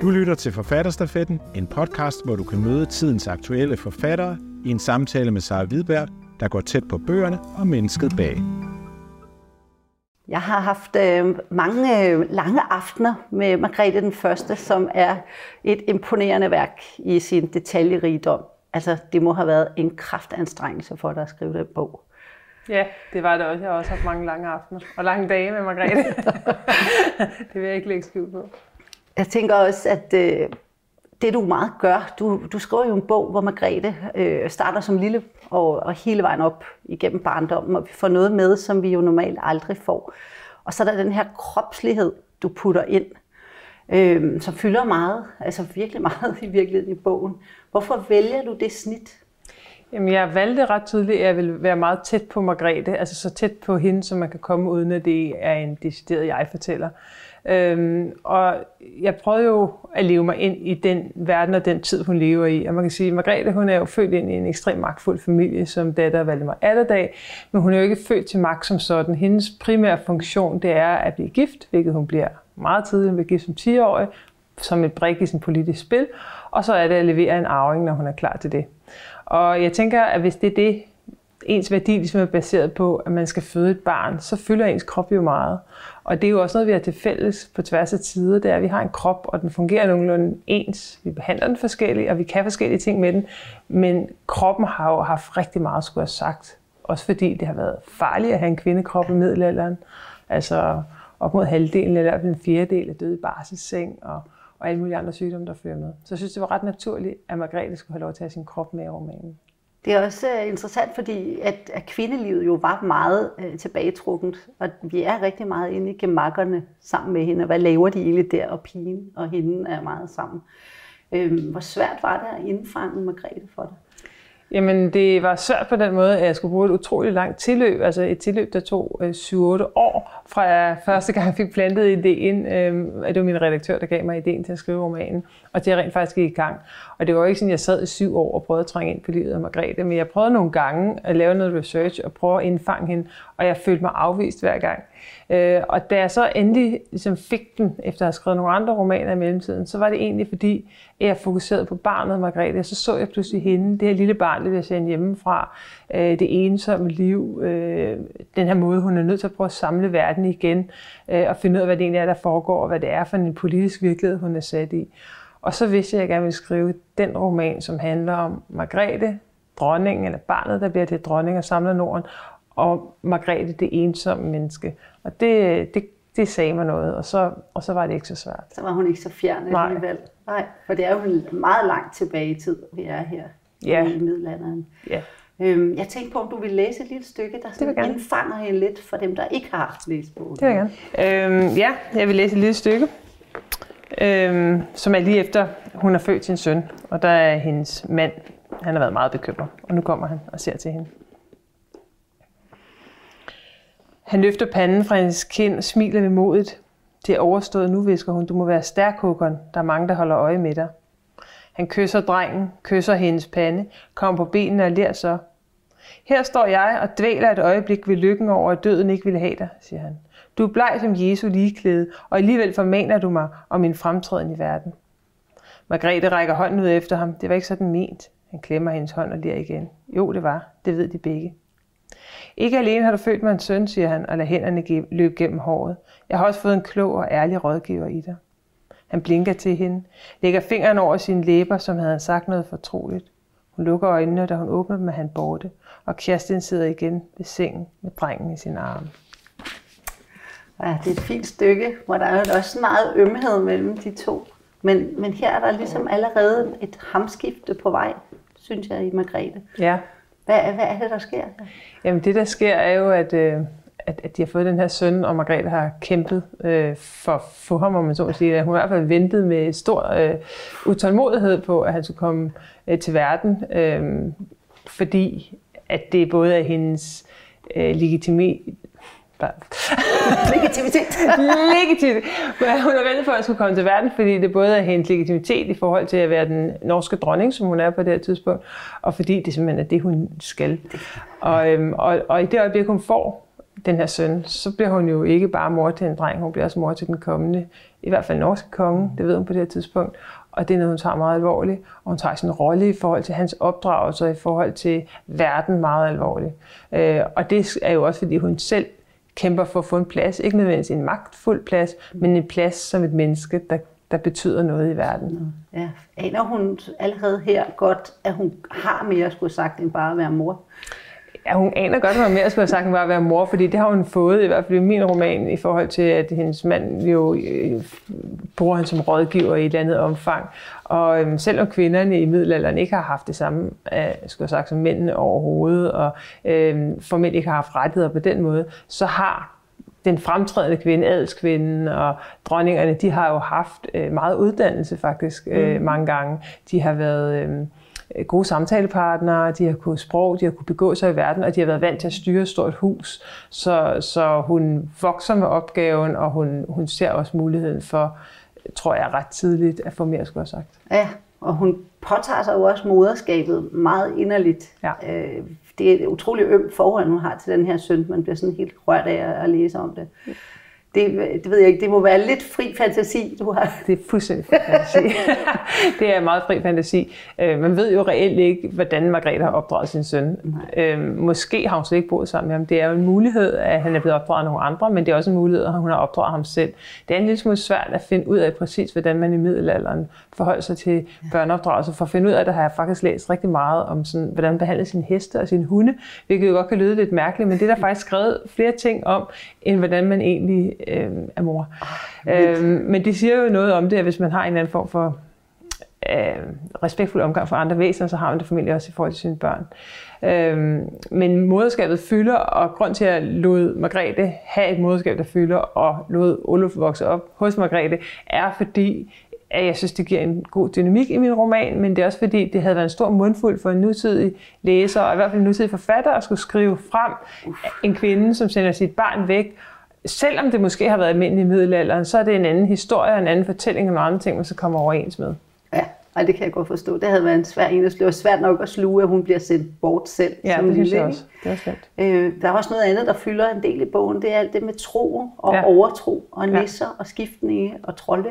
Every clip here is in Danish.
Du lytter til Forfatterstafetten, en podcast, hvor du kan møde tidens aktuelle forfattere i en samtale med Sara Hvidberg, der går tæt på bøgerne og mennesket bag. Jeg har haft øh, mange øh, lange aftener med Margrethe den Første, som er et imponerende værk i sin detaljerigdom. Altså, det må have været en kraftanstrengelse for dig at skrive den bog. Ja, det var det også. Jeg har også haft mange lange aftener og lange dage med Margrethe. det vil jeg ikke lægge skjul på. Jeg tænker også, at øh, det du meget gør, du, du skriver jo en bog, hvor Margrethe øh, starter som lille og, og hele vejen op igennem barndommen, og vi får noget med, som vi jo normalt aldrig får. Og så er der den her kropslighed, du putter ind, øh, som fylder meget, altså virkelig meget i virkeligheden i bogen. Hvorfor vælger du det snit? Jamen, jeg valgte ret tydeligt, at jeg vil være meget tæt på Margrethe, altså så tæt på hende, som man kan komme, uden at det er en decideret jeg-fortæller. Øhm, og jeg prøvede jo at leve mig ind i den verden og den tid, hun lever i. Og man kan sige, at Margrethe hun er jo født ind i en ekstremt magtfuld familie som datter af Valdemar Atterdag, men hun er jo ikke født til magt som sådan. Hendes primære funktion, det er at blive gift, hvilket hun bliver meget tidligt, hun bliver gift som 10-årig, som et brik i sin politisk spil, og så er det at levere en arving, når hun er klar til det. Og jeg tænker, at hvis det er det, ens værdi ligesom er baseret på, at man skal føde et barn, så fylder ens krop jo meget. Og det er jo også noget, vi har til fælles på tværs af tider, det er, at vi har en krop, og den fungerer nogenlunde ens. Vi behandler den forskelligt, og vi kan forskellige ting med den. Men kroppen har jo haft rigtig meget skulle have sagt. Også fordi det har været farligt at have en kvindekrop i middelalderen. Altså op mod halvdelen eller en fjerdedel er døde i barselsseng, og, og alle mulige andre sygdomme, der fører med. Så jeg synes, det var ret naturligt, at Margrethe skulle have lov til at have sin krop med over romanen. Det er også øh, interessant, fordi at, at kvindelivet jo var meget øh, tilbagetrukket, og vi er rigtig meget inde i gemakkerne sammen med hende. Hvad laver de egentlig der, og pigen og hende er meget sammen. Øh, hvor svært var det at indfange Margrethe for dig? Jamen, det var svært på den måde, at jeg skulle bruge et utroligt langt tilløb. Altså et tilløb, der tog øh, 7-8 år, fra jeg første gang fik plantet ideen. Øh, det var min redaktør, der gav mig ideen til at skrive romanen. Og det er rent faktisk gik i gang. Og det var jo ikke sådan, jeg sad i syv år og prøvede at trænge ind på livet af Margrethe, men jeg prøvede nogle gange at lave noget research og prøve at indfange hende, og jeg følte mig afvist hver gang. Øh, og da jeg så endelig ligesom fik den, efter at have skrevet nogle andre romaner i mellemtiden, så var det egentlig fordi, at jeg fokuserede på barnet Margrethe. Så så jeg pludselig hende, det her lille barn, det jeg sende hjemmefra, øh, det ensomme liv, øh, den her måde, hun er nødt til at prøve at samle verden igen, øh, og finde ud af, hvad det egentlig er, der foregår, og hvad det er for en politisk virkelighed, hun er sat i. Og så vidste jeg, at jeg gerne ville skrive den roman, som handler om Margrethe, dronningen, eller barnet, der bliver til dronning og samler Norden, og Margrethe, det ensomme menneske. Og det, det, det sagde mig noget, og så, og så var det ikke så svært. Så var hun ikke så fjern alligevel. Nej, for det er jo meget langt tilbage i tid, vi er her ja. i middelalderen. Ja. Øhm, jeg tænkte på, om du vil læse et lille stykke, der sådan indfanger hende lidt for dem, der ikke har læst bogen. Det vil jeg gerne. Øhm, ja, jeg vil læse et lille stykke, øhm, som er lige efter, hun har født sin søn, og der er hendes mand, han har været meget bekymret, og nu kommer han og ser til hende. Han løfter panden fra hendes kind og smiler ved modet. Det er overstået nu, visker hun. Du må være stærk, Håkon. Der er mange, der holder øje med dig. Han kysser drengen, kysser hendes pande, kommer på benene og ler så. Her står jeg og dvæler et øjeblik ved lykken over, at døden ikke ville have dig, siger han. Du er bleg som Jesu ligeklæde, og alligevel formaner du mig om min fremtræden i verden. Margrethe rækker hånden ud efter ham. Det var ikke sådan ment. Han klemmer hendes hånd og ler igen. Jo, det var. Det ved de begge. Ikke alene har du født mig en søn, siger han, og lader hænderne løbe gennem håret. Jeg har også fået en klog og ærlig rådgiver i dig. Han blinker til hende, lægger fingeren over sine læber, som havde han sagt noget fortroligt. Hun lukker øjnene, da hun åbner dem, er han borte, og Kerstin sidder igen ved sengen med drengen i sin arme. Ja, det er et fint stykke, hvor der er også meget ømhed mellem de to. Men, men her er der ligesom allerede et hamskifte på vej, synes jeg, i Margrethe. Ja. Hvad, hvad er det, der sker? Jamen det, der sker, er jo, at, øh, at, at de har fået den her søn, og Margrethe har kæmpet øh, for at få ham, om man så må sige. Hun har i hvert fald ventet med stor øh, utålmodighed på, at han skulle komme øh, til verden, øh, fordi at det både er hendes øh, legitimitet, legitimitet. Hun har ventet for, at han skulle komme til verden, fordi det både er hendes legitimitet i forhold til at være den norske dronning, som hun er på det her tidspunkt, og fordi det simpelthen er det, hun skal. Og, øhm, og, og i det øjeblik, hun får den her søn, så bliver hun jo ikke bare mor til en dreng, hun bliver også mor til den kommende, i hvert fald norske konge, det ved hun på det her tidspunkt. Og det er noget, hun tager meget alvorligt. Og hun tager sin rolle i forhold til hans opdragelse og i forhold til verden meget alvorligt. Øh, og det er jo også, fordi hun selv kæmper for at få en plads. Ikke nødvendigvis en magtfuld plads, men en plads som et menneske, der, der betyder noget i verden. Ja. Aner hun allerede her godt, at hun har mere at skulle sagt end bare at være mor? Ja, hun aner godt, hvad mere skulle have sagt, end bare at være mor, fordi det har hun fået, i hvert fald i min roman, i forhold til, at hendes mand jo øh, bruger han som rådgiver i et eller andet omfang. Og øhm, selvom kvinderne i middelalderen ikke har haft det samme, øh, skulle jeg sagt, som mændene overhovedet, og øh, formelt ikke har haft rettigheder på den måde, så har den fremtrædende kvinde, adelskvinden og dronningerne, de har jo haft øh, meget uddannelse faktisk øh, mm. mange gange. De har været... Øh, Øh, gode samtalepartnere, de har kunnet sprog, de har kunnet begå sig i verden, og de har været vant til at styre et stort hus. Så, så hun vokser med opgaven, og hun, hun ser også muligheden for, tror jeg, ret tidligt at få mere, skulle have sagt. Ja, og hun påtager sig jo også moderskabet meget inderligt. Ja. Øh, det er et utroligt ømt forhold, hun har til den her søn. Man bliver sådan helt rørt af at læse om det det, det ved jeg ikke, det må være lidt fri fantasi, du har. Det er fuldstændig fri fantasi. det er meget fri fantasi. Øh, man ved jo reelt ikke, hvordan Margrethe har opdraget sin søn. Øh, måske har hun slet ikke boet sammen med ham. Det er jo en mulighed, at han er blevet opdraget af nogle andre, men det er også en mulighed, at hun har opdraget ham selv. Det er en lille smule svært at finde ud af præcis, hvordan man i middelalderen forholder sig til børneopdragelse. For at finde ud af det har jeg faktisk læst rigtig meget om, sådan, hvordan man behandler sine heste og sine hunde, hvilket jo godt kan lyde lidt mærkeligt, men det er der faktisk skrevet flere ting om, end hvordan man egentlig øh, er mor. Oh, øh, men de siger jo noget om det, at hvis man har en eller anden form for øh, respektfuld omgang for andre væsener, så har man det formentlig også i forhold til sine børn. Øh, men moderskabet fylder, og grund til at lod Margrethe have et moderskab, der fylder, og lod Olof vokse op hos Margrethe, er fordi, at jeg synes, det giver en god dynamik i min roman, men det er også fordi, det havde været en stor mundfuld for en nutidig læser, og i hvert fald en nutidig forfatter, at skulle skrive frem en kvinde, som sender sit barn væk, selvom det måske har været almindeligt i middelalderen, så er det en anden historie, en anden fortælling og nogle andre ting, man så kommer overens med. Ja, og det kan jeg godt forstå. Det havde været en svær en. Det var svært nok at sluge, at hun bliver sendt bort selv. Ja, som det synes jeg også. Det er svært. Øh, der er også noget andet, der fylder en del i bogen. Det er alt det med tro og ja. overtro og nisser ja. og skiftende og trolde.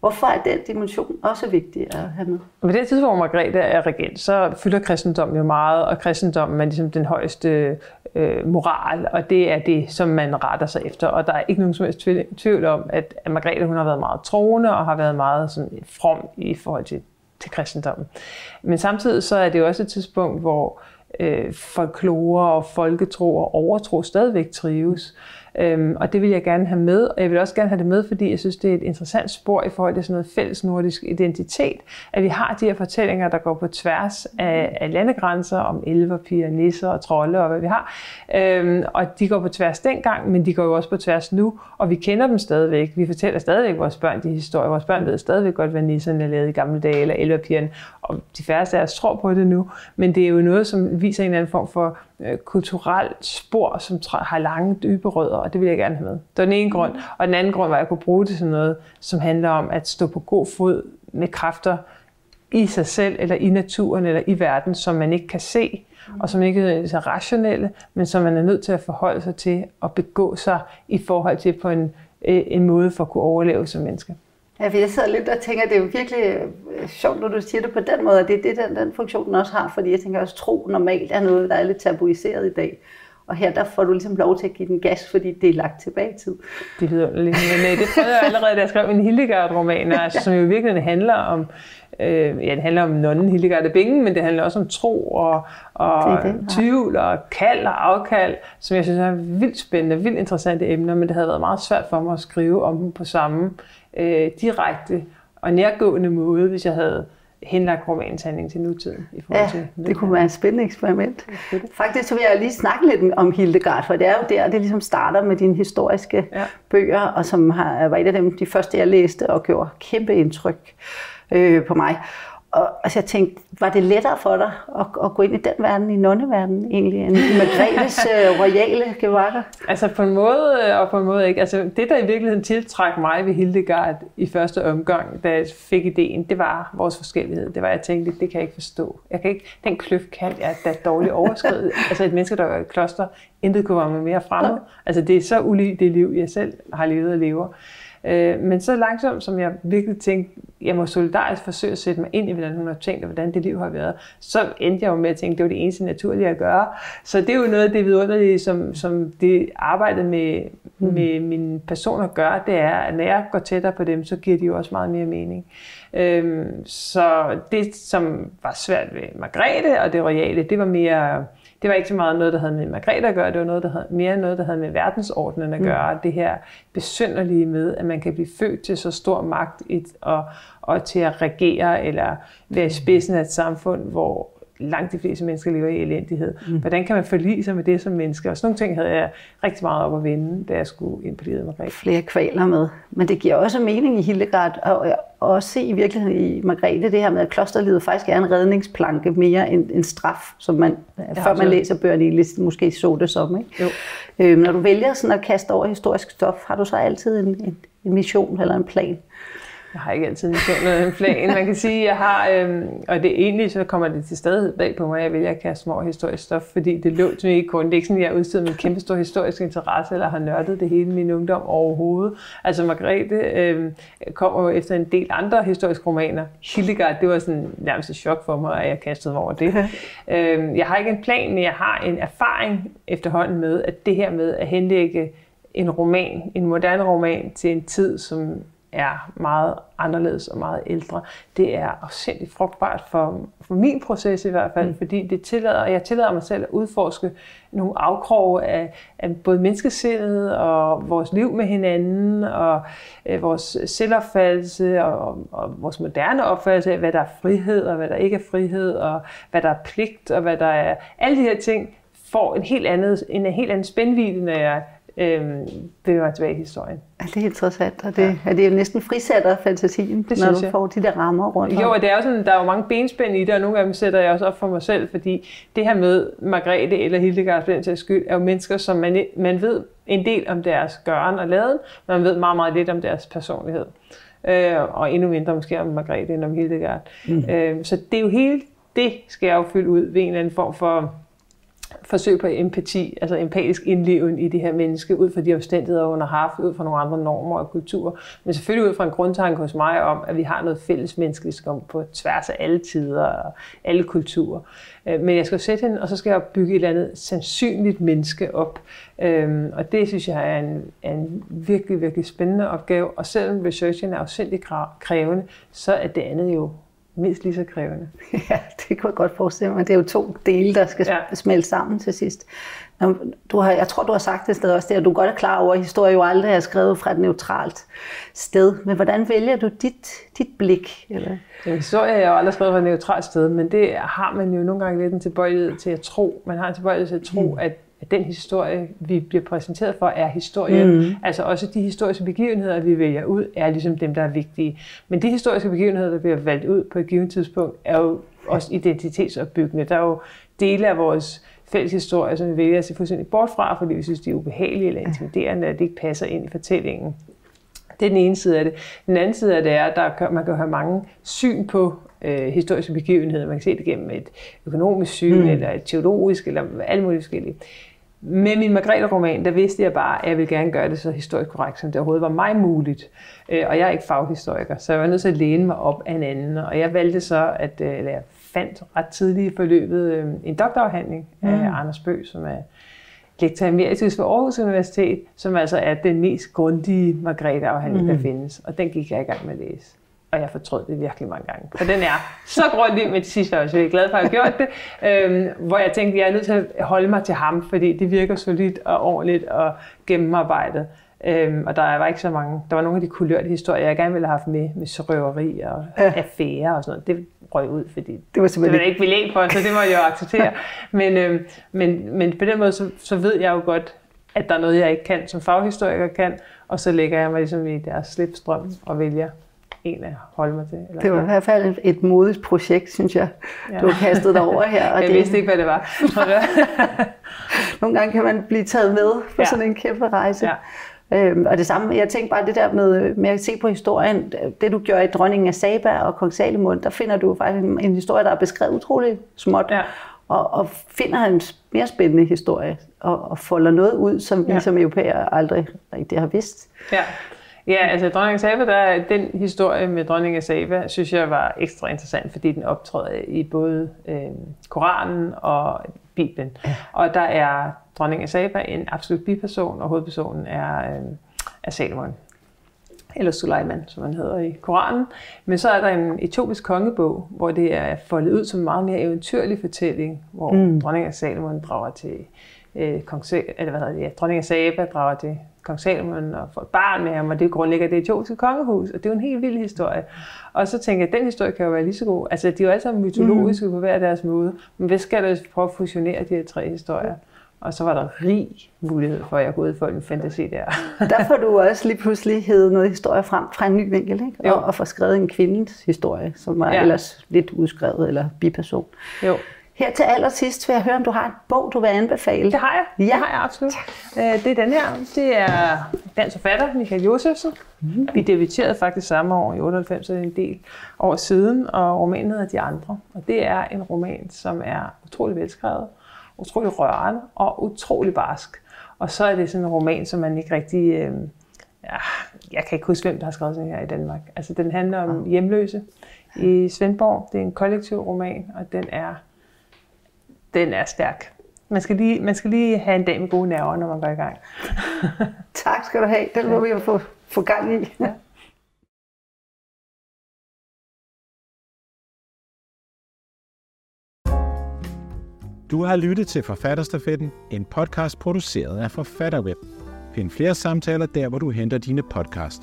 Hvorfor er den dimension også vigtig at have med? På det tidspunkt, hvor Margrethe er regent, så fylder kristendommen jo meget, og kristendommen er ligesom den højeste øh, moral, og det er det, som man retter sig efter. Og der er ikke nogen som helst tvivl om, at Margrethe hun har været meget troende og har været meget sådan, from i forhold til, til kristendommen. Men samtidig så er det jo også et tidspunkt, hvor øh, folklore og folketro og overtro stadigvæk trives. Øhm, og det vil jeg gerne have med, og jeg vil også gerne have det med, fordi jeg synes, det er et interessant spor i forhold til sådan noget fælles nordisk identitet, at vi har de her fortællinger, der går på tværs af, af landegrænser om elver, piger, nisser og trolde og hvad vi har. Øhm, og de går på tværs dengang, men de går jo også på tværs nu, og vi kender dem stadigvæk. Vi fortæller stadigvæk vores børn de historier. Vores børn ved stadigvæk godt, hvad nisserne lavede i gamle dage, eller elverpigerne, og de færreste af os tror på det nu, men det er jo noget, som viser en eller anden form for øh, kulturelt spor, som har lange, dybe rødder, og det vil jeg gerne have med. Det var den ene grund. Og den anden grund var, at jeg kunne bruge det til noget, som handler om at stå på god fod med kræfter i sig selv, eller i naturen, eller i verden, som man ikke kan se, og som ikke er så rationelle, men som man er nødt til at forholde sig til og begå sig i forhold til på en, øh, en måde for at kunne overleve som menneske. Ja, for jeg sidder lidt og tænker, at det er jo virkelig øh, sjovt, når du siger det på den måde, at det er det, den, den funktion den også har, fordi jeg tænker også, tro normalt er noget, der er lidt tabuiseret i dag. Og her der får du ligesom lov til at give den gas, fordi det er lagt tilbage i tid. Det lyder lidt, men det prøvede jeg allerede, da jeg skrev min Hildegard-roman, altså, som jo virkelig handler om, øh, ja, det handler om nonnen Hildegard af Bingen, men det handler også om tro og, og det tvivl og kald og afkald, som jeg synes er vildt spændende, vildt interessante emner, men det havde været meget svært for mig at skrive om dem på samme øh, direkte og nærgående måde, hvis jeg havde henlagt romanens handling til nutiden. I forhold ja, til det kunne være et spændende eksperiment. Faktisk så vil jeg lige snakke lidt om Hildegard, for det er jo der, det ligesom starter med dine historiske ja. bøger, og som har, var et af dem, de første, jeg læste, og gjorde kæmpe indtryk øh, på mig. Og altså jeg tænkte, var det lettere for dig at, at gå ind i den verden, i nonneverdenen egentlig, end i Margrethes uh, royale gevakker? Altså på en måde øh, og på en måde ikke. Altså det, der i virkeligheden tiltræk mig ved Hildegard i første omgang, da jeg fik ideen, det var vores forskellighed. Det var, jeg tænkte, det kan jeg ikke forstå. Jeg kan ikke, den kløft kan jeg da dårligt overskride. altså et menneske, der er i kloster, intet kunne være mere fremmed. Altså det er så ulig det liv, jeg selv har levet og lever. Øh, men så langsomt, som jeg virkelig tænkte, jeg må solidarisk forsøge at sætte mig ind i, hvordan hun har tænkt, og hvordan det liv har været, så endte jeg jo med at tænke, det var det eneste naturlige at gøre. Så det er jo noget af det vidunderlige, som, som det arbejdet med, mm. med mine personer gør, det er, at når jeg går tættere på dem, så giver de jo også meget mere mening. Øhm, så det, som var svært ved Margrethe og det royale, det var mere det var ikke så meget noget, der havde med Margrethe at gøre, det var noget, der havde, mere noget, der havde med verdensordenen at mm. gøre. Mm. Det her besynderlige med, at man kan blive født til så stor magt et, og, og til at regere eller være i spidsen af et samfund, hvor langt de fleste mennesker lever i elendighed. Mm. Hvordan kan man forlige sig med det som menneske? Og sådan nogle ting havde jeg rigtig meget op at vinde, da jeg skulle ind på livet Margrethe. Flere kvaler med. Men det giver også mening i Hildegard, og også se i virkeligheden i Margrethe, det her med, at klosterlivet faktisk er en redningsplanke mere end en straf, som man, ja, før man læser bøgerne i måske så det som. Ikke? Jo. Øhm, når du vælger sådan at kaste over historisk stof, har du så altid en, en, en mission eller en plan? Jeg har ikke altid en en plan. Man kan sige, jeg har, øhm, og det er egentlig, så kommer det til stadig bag på mig, at jeg kaste små historisk stof, fordi det lå til mig ikke kun. Det er ikke sådan, at jeg udsteder min kæmpe stor historisk interesse, eller har nørdet det hele min ungdom overhovedet. Altså Margrethe øhm, kommer efter en del andre historiske romaner. Hildegard, det var sådan nærmest et chok for mig, at jeg kastede mig over det. øhm, jeg har ikke en plan, men jeg har en erfaring efterhånden med, at det her med at henlægge en roman, en moderne roman, til en tid, som er meget anderledes og meget ældre. Det er afsindig frugtbart for, for min proces i hvert fald, mm. fordi det tillader, jeg tillader mig selv at udforske nogle afkroge af, af både menneskesindet og vores liv med hinanden og øh, vores selvopfattelse og, og, og vores moderne opfattelse af, hvad der er frihed og hvad der ikke er frihed og hvad der er pligt og hvad der er. Alle de her ting får en helt, andet, en helt anden spændvidde, når jeg øhm, bevæger mig tilbage i historien. Ja, det er interessant, og det, ja. er det jo næsten frisætter fantasien, det når du jeg. får de der rammer rundt Jo, og det er jo sådan, der er jo mange benspænd i det, og nogle af dem sætter jeg også op for mig selv, fordi det her med Margrethe eller Hildegard, for den til skyld, er jo mennesker, som man, man ved en del om deres gøren og laden, men man ved meget, meget lidt om deres personlighed. Øh, og endnu mindre måske om Margrethe end om Hildegard. Mm. Øh, så det er jo hele det, skal jeg jo fylde ud ved en eller anden form for forsøg på empati, altså empatisk indleven i det her menneske, ud fra de omstændigheder, hun har haft, ud fra nogle andre normer og kulturer, men selvfølgelig ud fra en grundtanke hos mig om, at vi har noget fælles menneskeligt på tværs af alle tider og alle kulturer. Øh, men jeg skal sætte hende, og så skal jeg bygge et eller andet sandsynligt menneske op. Øhm, og det synes jeg er en, en virkelig, virkelig spændende opgave. Og selvom researchen er afsindig krævende, så er det andet jo mindst lige så krævende. Ja, det kunne jeg godt forestille mig. Det er jo to dele, der skal ja. smelte sammen til sidst. Du har, jeg tror, du har sagt det sted også, det, at du godt er klar over, at historie jo aldrig er skrevet fra et neutralt sted. Men hvordan vælger du dit, dit blik? Eller? Ja, historie er jo aldrig skrevet fra et neutralt sted, men det har man jo nogle gange lidt en tilbøjelighed til at tro. Man har en tilbøjelighed til at tro, mm. at at den historie, vi bliver præsenteret for, er historien. Mm. Altså også de historiske begivenheder, vi vælger ud, er ligesom dem, der er vigtige. Men de historiske begivenheder, der bliver valgt ud på et givet tidspunkt, er jo også identitetsopbyggende. Der er jo dele af vores fælles historie, som vi vælger at se fuldstændig bort fra, fordi vi synes, de er ubehagelige eller intimiderende, at det ikke passer ind i fortællingen. Det er den ene side af det. Den anden side af det er, at der, man kan have mange syn på øh, historiske begivenheder. Man kan se det gennem et økonomisk syn, mm. eller et teologisk, eller alt muligt forskelligt. Med min Margrethe-roman, der vidste jeg bare, at jeg ville gerne gøre det så historisk korrekt, som det overhovedet var mig muligt. Øh, og jeg er ikke faghistoriker, så jeg var nødt til at læne mig op af en anden. Og jeg valgte så, at øh, eller jeg fandt ret tidligt i forløbet øh, en doktorafhandling mm. af Anders Bøg, som er lektor emeritus ved Aarhus Universitet, som altså er den mest grundige Margrethe-afhandling, mm. der findes. Og den gik jeg i gang med at læse og jeg fortrød det virkelig mange gange. For den er så grundig, men til sidst er jeg også glad for, at jeg har gjort det. Øhm, hvor jeg tænkte, at jeg er nødt til at holde mig til ham, fordi det virker solidt og ordentligt og gennemarbejdet. Øhm, og der var ikke så mange, der var nogle af de kulørte historier, jeg gerne ville have haft med, med sørøveri og ja. affære og sådan noget. Det røg ud, fordi det var, simpelthen... det var ikke belæg for, så det må jeg jo acceptere. men, øhm, men, men på den måde, så, så ved jeg jo godt, at der er noget, jeg ikke kan, som faghistoriker kan, og så lægger jeg mig ligesom i deres slipstrøm og vælger en at holde mig til. Eller Det var i hvert fald et modigt projekt, synes jeg, ja. du har kastet dig over her. Og jeg det, vidste ikke, hvad det var. Nogle gange kan man blive taget med på ja. sådan en kæmpe rejse. Ja. Øhm, og det samme, jeg tænker bare det der med, med at se på historien, det du gjorde i Dronningen af Saba og Kong Salomon, der finder du faktisk en, en historie, der er beskrevet utrolig småt, ja. og, og finder en mere spændende historie, og, og folder noget ud, som ja. vi som europæer aldrig rigtig har vidst. Ja. Ja, altså dronning Saba, der, den historie med dronning Saba, synes jeg var ekstra interessant, fordi den optræder i både øh, Koranen og Bibelen. Ja. Og der er dronning Saba en absolut biperson, og hovedpersonen er, øh, er Salomon. Eller Suleiman, som han hedder i Koranen. Men så er der en etiopisk kongebog, hvor det er foldet ud som en meget mere eventyrlig fortælling, hvor mm. dronning af Salomon drager til øh, kong, eller hvad hedder det, ja, dronning af Saba drager til kong Salomon og får et barn med ham, og det grundlægger det etiopiske kongehus, og det er jo en helt vild historie. Og så tænker jeg, at den historie kan jo være lige så god. Altså, de er jo alle sammen mytologiske mm. på hver deres måde, men hvad skal der prøve at fusionere de her tre historier? Og så var der rig mulighed for, at jeg kunne udfolde en fantasi der. der får du også lige pludselig hævet noget historie frem fra en ny vinkel, ikke? Og, og få skrevet en kvindens historie, som var ja. ellers lidt udskrevet, eller biperson. Jo. Her til allersidst vil jeg høre, om du har en bog, du vil anbefale. Det har jeg. Ja. Det har jeg absolut. Øh, det er den her. Det er dansk forfatter Michael Josefsen. Mm. Vi debuterede faktisk samme år i 98, så det er en del år siden, og romanen hedder De Andre. Og det er en roman, som er utrolig velskrevet, utrolig rørende og utrolig barsk. Og så er det sådan en roman, som man ikke rigtig... Øh, ja, jeg kan ikke huske, hvem der har skrevet sådan her i Danmark. Altså, den handler om hjemløse i Svendborg. Det er en kollektiv roman, og den er den er stærk. Man skal, lige, man skal lige have en dag med gode nerver, når man går i gang. tak skal du have. Den må ja. vi få, få gang i. Ja. Du har lyttet til Forfatterstafetten, en podcast produceret af Forfatterweb. Find flere samtaler der, hvor du henter dine podcast.